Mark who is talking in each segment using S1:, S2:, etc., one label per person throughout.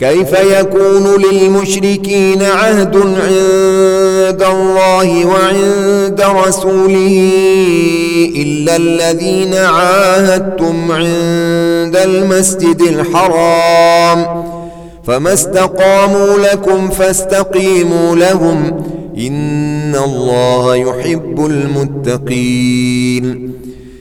S1: كيف يكون للمشركين عهد عند الله وعند رسوله إلا الذين عاهدتم عند المسجد الحرام فما استقاموا لكم فاستقيموا لهم إن الله يحب المتقين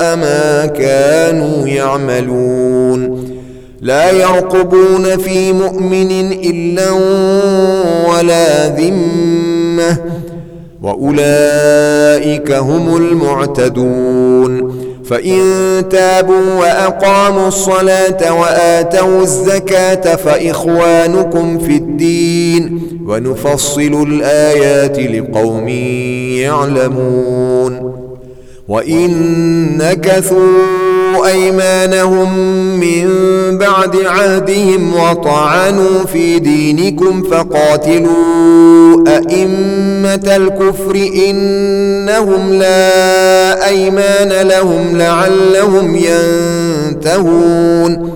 S1: ما كانوا يعملون. لا يرقبون في مؤمن إلا ولا ذمة. وأولئك هم المعتدون. فإن تابوا وأقاموا الصلاة وآتوا الزكاة فإخوانكم في الدين. ونفصل الآيات لقوم يعلمون. وإن نكثوا أيمانهم من بعد عهدهم وطعنوا في دينكم فقاتلوا أئمة الكفر إنهم لا أيمان لهم لعلهم ينتهون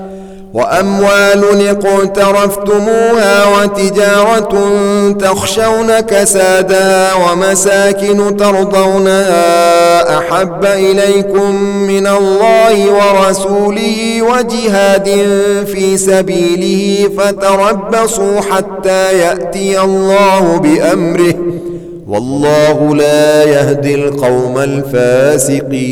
S1: وأموال اقترفتموها وتجارة تخشون كسادها ومساكن ترضونها أحب إليكم من الله ورسوله وجهاد في سبيله فتربصوا حتى يأتي الله بأمره والله لا يهدي القوم الفاسقين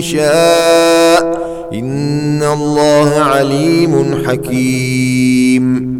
S1: شاء إن الله عليم حكيم.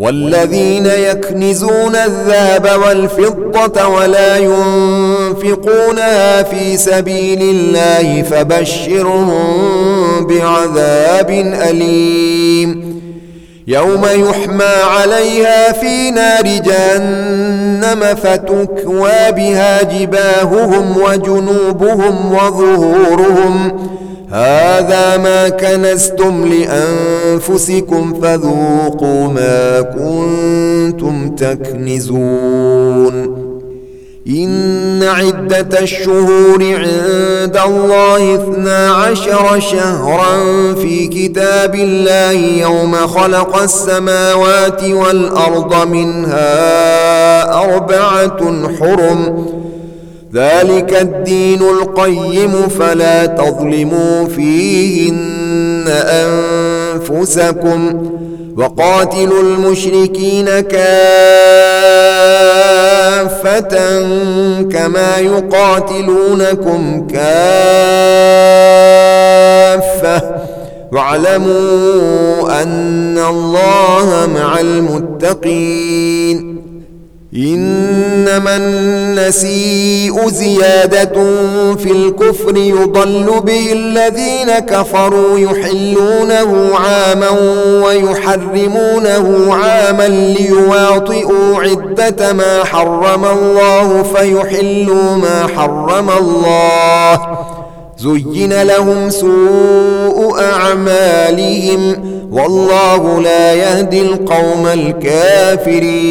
S1: والذين يكنزون الذهب والفضة ولا ينفقونها في سبيل الله فبشرهم بعذاب أليم. يوم يحمى عليها في نار جهنم فتكوى بها جباههم وجنوبهم وظهورهم هذا ما كنستم لأنفسكم فذوقوا ما كنتم تكنزون. إن عدة الشهور عند الله اثنا عشر شهرا في كتاب الله يوم خلق السماوات والأرض منها أربعة حرم ذلك الدين القيم فلا تظلموا فيهن أنفسكم وقاتلوا المشركين كافة كما يقاتلونكم كافة واعلموا أن الله مع المتقين إنما النسيء زيادة في الكفر يضل به الذين كفروا يحلونه عاما ويحرمونه عاما ليواطئوا عدة ما حرم الله فيحلوا ما حرم الله. زين لهم سوء أعمالهم. والله لا يهدي القوم الكافرين.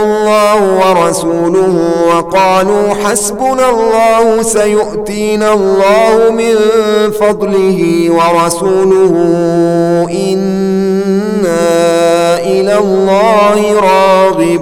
S1: ورسوله وقالوا حسبنا الله سيؤتينا الله من فضله ورسوله إنا إلى الله راغبون.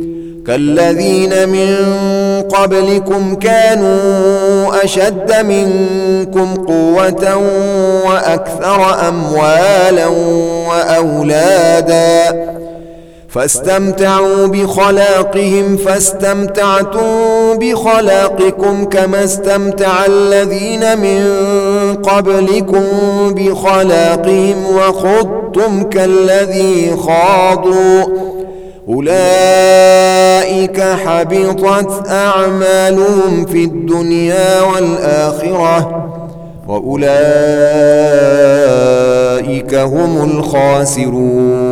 S1: كالذين من قبلكم كانوا أشد منكم قوة وأكثر أموالا وأولادا فاستمتعوا بخلاقهم فاستمتعتم بخلاقكم كما استمتع الذين من قبلكم بخلاقهم وخضتم كالذي خاضوا. أولئك حبطت أعمالهم في الدنيا والآخرة وأولئك هم الخاسرون.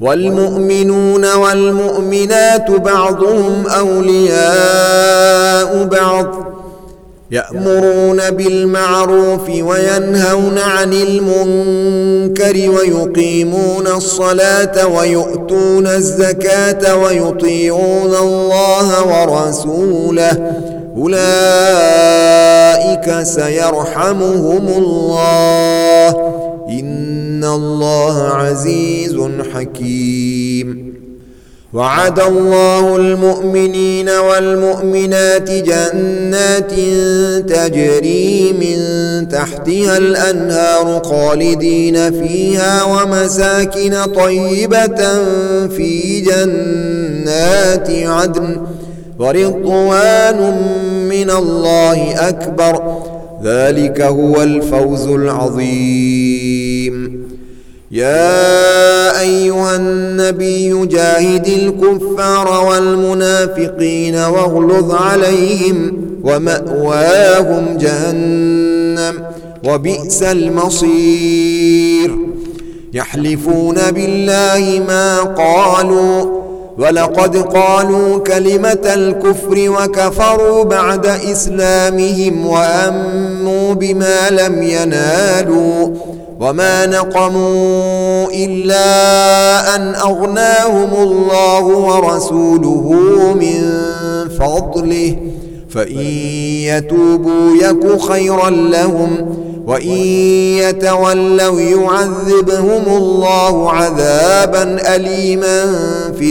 S1: والمؤمنون والمؤمنات بعضهم أولياء بعض يأمرون بالمعروف وينهون عن المنكر ويقيمون الصلاة ويؤتون الزكاة ويطيعون الله ورسوله. أولئك سيرحمهم الله. إن الله عزيز حكيم وعد الله المؤمنين والمؤمنات جنات تجري من تحتها الأنهار خالدين فيها ومساكن طيبة في جنات عدن ورضوان من الله أكبر ذلك هو الفوز العظيم. يا أيها النبي جاهد الكفار والمنافقين واغلظ عليهم ومأواهم جهنم وبئس المصير. يحلفون بالله ما قالوا ولقد قالوا كلمة الكفر وكفروا بعد إسلامهم وأموا بما لم ينالوا وما نقموا إلا أن أغناهم الله ورسوله من فضله فإن يتوبوا يك خيرا لهم وإن يتولوا يعذبهم الله عذابا أليما في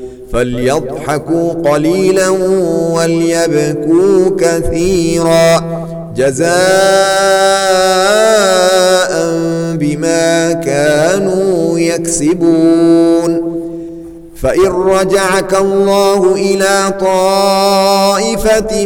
S1: فليضحكوا قليلا وليبكوا كثيرا. جزاء بما كانوا يكسبون. فإن رجعك الله إلى طائفة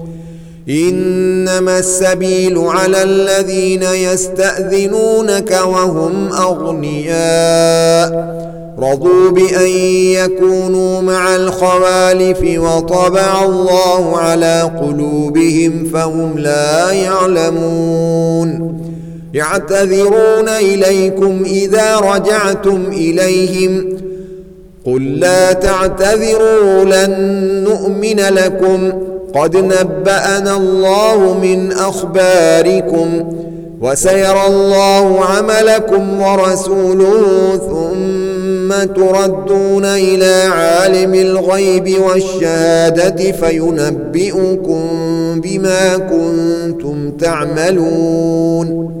S1: إنما السبيل على الذين يستأذنونك وهم أغنياء. رضوا بأن يكونوا مع الخوالف وطبع الله على قلوبهم فهم لا يعلمون. يعتذرون إليكم إذا رجعتم إليهم. قل لا تعتذروا لن نؤمن لكم. قد نبأنا الله من أخباركم وسيرى الله عملكم ورسوله ثم تردون إلى عالم الغيب والشهادة فينبئكم بما كنتم تعملون.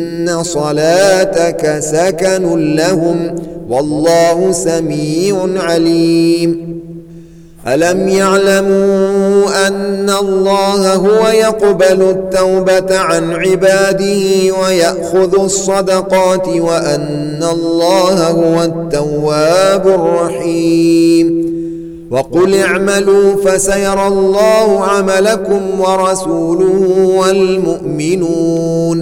S1: صلاتك سكن لهم والله سميع عليم ألم يعلموا أن الله هو يقبل التوبة عن عباده ويأخذ الصدقات وأن الله هو التواب الرحيم وقل اعملوا فسيرى الله عملكم ورسوله والمؤمنون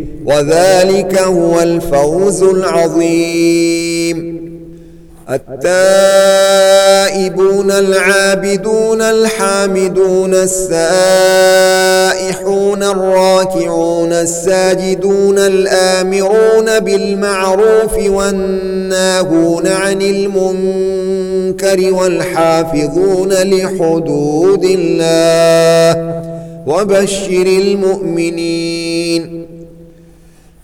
S1: وذلك هو الفوز العظيم. التائبون العابدون الحامدون السائحون الراكعون الساجدون الآمرون بالمعروف والناهون عن المنكر والحافظون لحدود الله وبشر المؤمنين.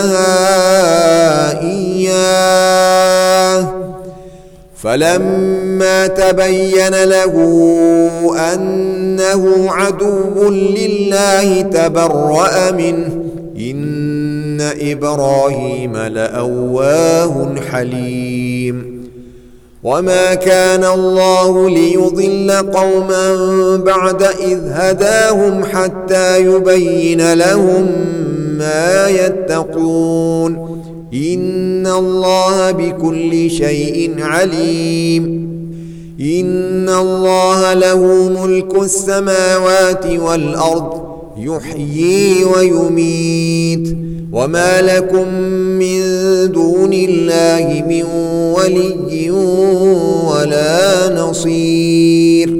S1: وعدها إياه. فلما تبين له أنه عدو لله تبرأ منه. إن إبراهيم لأواه حليم. وما كان الله ليضل قوما بعد إذ هداهم حتى يبين لهم ما يتقون. إن الله بكل شيء عليم. إن الله له ملك السماوات والأرض يحيي ويميت. وما لكم من دون الله من ولي ولا نصير.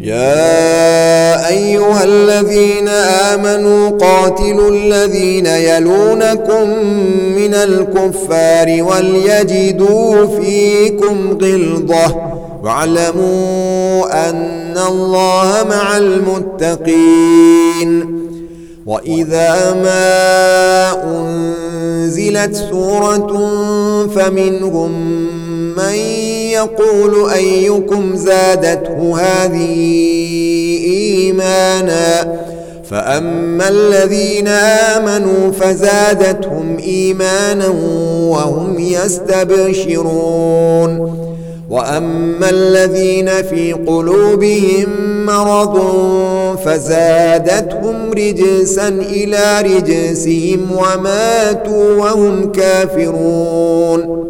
S1: يا أيها الذين آمنوا قاتلوا الذين يلونكم من الكفار وليجدوا فيكم غلظة واعلموا أن الله مع المتقين وإذا ما أنزلت سورة فمنهم من يقول أيكم زادته هذه إيمانا فأما الذين آمنوا فزادتهم إيمانا وهم يستبشرون وأما الذين في قلوبهم مرض فزادتهم رجسا إلى رجسهم وماتوا وهم كافرون